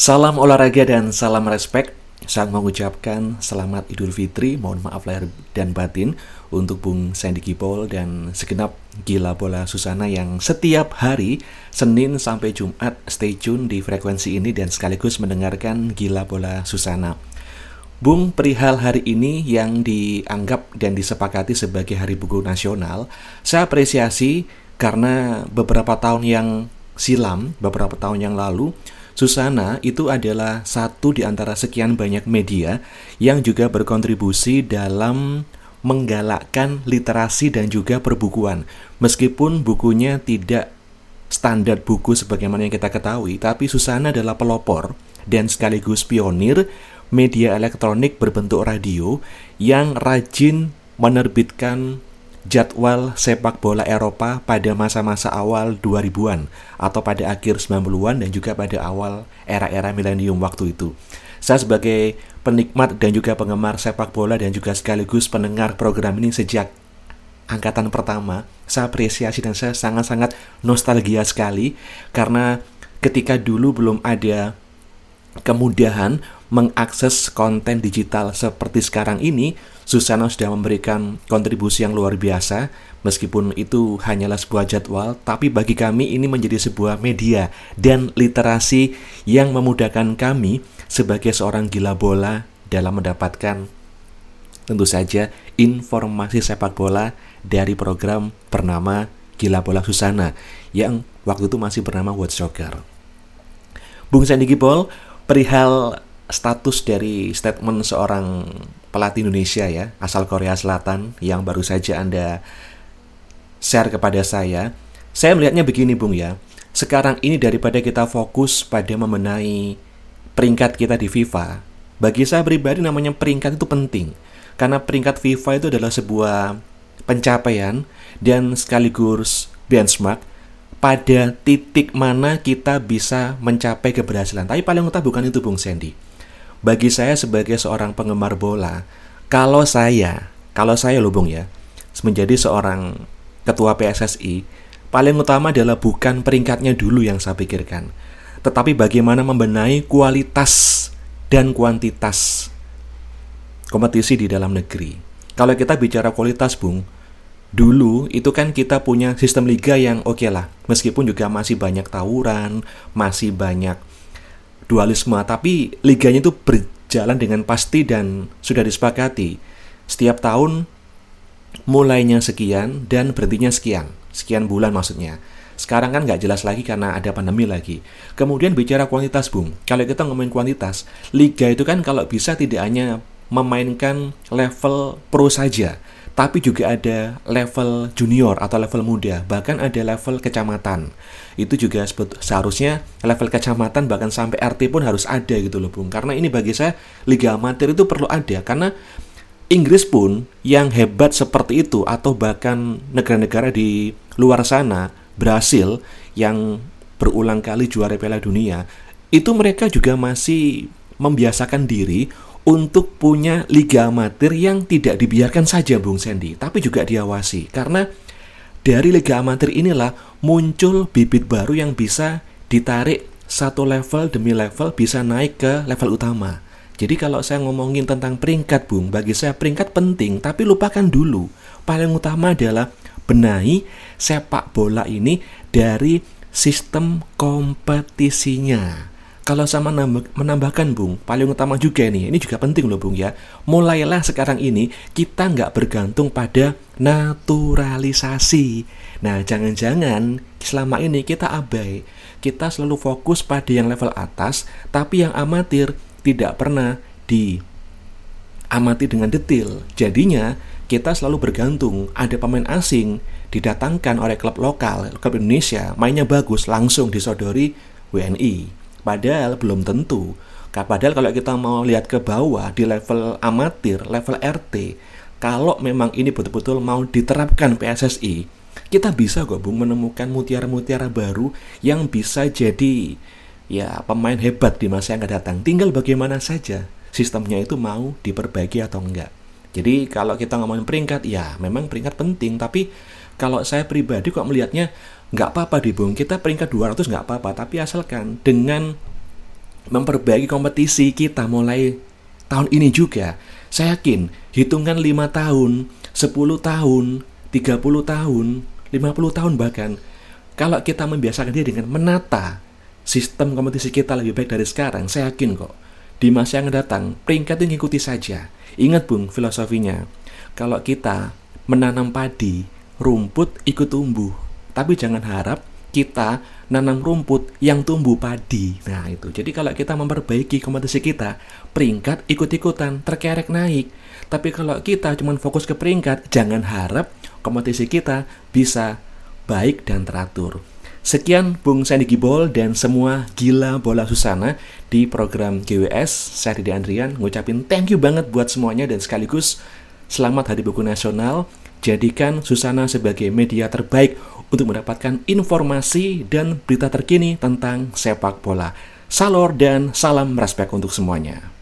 Salam olahraga dan salam respect. Saya mengucapkan selamat Idul Fitri, mohon maaf lahir dan batin untuk Bung Sandy Kipol dan segenap gila bola Susana yang setiap hari Senin sampai Jumat stay tune di frekuensi ini dan sekaligus mendengarkan gila bola Susana. Bung, perihal hari ini yang dianggap dan disepakati sebagai Hari Buku Nasional, saya apresiasi karena beberapa tahun yang silam, beberapa tahun yang lalu, Susana itu adalah satu di antara sekian banyak media yang juga berkontribusi dalam menggalakkan literasi dan juga perbukuan. Meskipun bukunya tidak standar buku sebagaimana yang kita ketahui, tapi Susana adalah pelopor dan sekaligus pionir media elektronik berbentuk radio yang rajin menerbitkan jadwal sepak bola Eropa pada masa-masa awal 2000-an atau pada akhir 90-an dan juga pada awal era-era milenium waktu itu. Saya sebagai penikmat dan juga penggemar sepak bola dan juga sekaligus pendengar program ini sejak angkatan pertama, saya apresiasi dan saya sangat-sangat nostalgia sekali karena ketika dulu belum ada kemudahan mengakses konten digital seperti sekarang ini, Susana sudah memberikan kontribusi yang luar biasa. Meskipun itu hanyalah sebuah jadwal, tapi bagi kami ini menjadi sebuah media dan literasi yang memudahkan kami sebagai seorang gila bola dalam mendapatkan tentu saja informasi sepak bola dari program bernama Gila Bola Susana yang waktu itu masih bernama World Soccer. Bung Sandy Gipol, perihal status dari statement seorang pelatih Indonesia ya, asal Korea Selatan yang baru saja Anda share kepada saya. Saya melihatnya begini Bung ya. Sekarang ini daripada kita fokus pada membenahi peringkat kita di FIFA, bagi saya pribadi namanya peringkat itu penting. Karena peringkat FIFA itu adalah sebuah pencapaian dan sekaligus benchmark pada titik mana kita bisa mencapai keberhasilan. Tapi paling utama bukan itu Bung Sandy bagi saya sebagai seorang penggemar bola, kalau saya, kalau saya loh Bung ya, menjadi seorang ketua PSSI, paling utama adalah bukan peringkatnya dulu yang saya pikirkan, tetapi bagaimana membenahi kualitas dan kuantitas kompetisi di dalam negeri. Kalau kita bicara kualitas, Bung, dulu itu kan kita punya sistem liga yang oke okay lah, meskipun juga masih banyak tawuran, masih banyak dualisme, tapi liganya itu berjalan dengan pasti dan sudah disepakati. Setiap tahun mulainya sekian dan berhentinya sekian, sekian bulan maksudnya. Sekarang kan nggak jelas lagi karena ada pandemi lagi. Kemudian bicara kuantitas, Bung. Kalau kita ngomongin kuantitas, liga itu kan kalau bisa tidak hanya memainkan level pro saja, tapi juga ada level junior atau level muda, bahkan ada level kecamatan. Itu juga seharusnya level kecamatan bahkan sampai RT pun harus ada gitu loh Bung. Karena ini bagi saya liga amatir itu perlu ada karena Inggris pun yang hebat seperti itu atau bahkan negara-negara di luar sana, Brasil yang berulang kali juara Piala Dunia, itu mereka juga masih membiasakan diri untuk punya liga amatir yang tidak dibiarkan saja Bung Sandy, tapi juga diawasi. Karena dari liga amatir inilah muncul bibit baru yang bisa ditarik satu level demi level bisa naik ke level utama. Jadi kalau saya ngomongin tentang peringkat Bung, bagi saya peringkat penting, tapi lupakan dulu. Paling utama adalah benahi sepak bola ini dari sistem kompetisinya. Kalau sama menambahkan Bung, paling utama juga nih, ini juga penting loh Bung ya. Mulailah sekarang ini kita nggak bergantung pada naturalisasi. Nah, jangan-jangan selama ini kita abai. Kita selalu fokus pada yang level atas, tapi yang amatir tidak pernah di amati dengan detail. Jadinya kita selalu bergantung. Ada pemain asing didatangkan oleh klub lokal, klub Indonesia, mainnya bagus, langsung disodori WNI. Padahal belum tentu. Padahal kalau kita mau lihat ke bawah di level amatir, level RT, kalau memang ini betul-betul mau diterapkan PSSI, kita bisa kok Bung menemukan mutiara-mutiara baru yang bisa jadi ya pemain hebat di masa yang akan datang. Tinggal bagaimana saja sistemnya itu mau diperbaiki atau enggak. Jadi kalau kita ngomongin peringkat, ya memang peringkat penting, tapi kalau saya pribadi kok melihatnya nggak apa-apa di Bung kita peringkat 200 nggak apa-apa tapi asalkan dengan memperbaiki kompetisi kita mulai tahun ini juga. Saya yakin hitungan 5 tahun, 10 tahun, 30 tahun, 50 tahun bahkan kalau kita membiasakan dia dengan menata sistem kompetisi kita lebih baik dari sekarang, saya yakin kok di masa yang datang peringkat ini ikuti saja. Ingat Bung filosofinya. Kalau kita menanam padi, rumput ikut tumbuh. Tapi jangan harap kita nanam rumput yang tumbuh padi. Nah, itu. Jadi kalau kita memperbaiki kompetisi kita, peringkat ikut-ikutan, terkerek naik. Tapi kalau kita cuma fokus ke peringkat, jangan harap kompetisi kita bisa baik dan teratur. Sekian Bung Sandy Gibol dan semua gila bola Susana di program GWS. Saya Didi Andrian ngucapin thank you banget buat semuanya dan sekaligus selamat Hari Buku Nasional. Jadikan Susana sebagai media terbaik untuk mendapatkan informasi dan berita terkini tentang sepak bola. Salor dan salam respect untuk semuanya.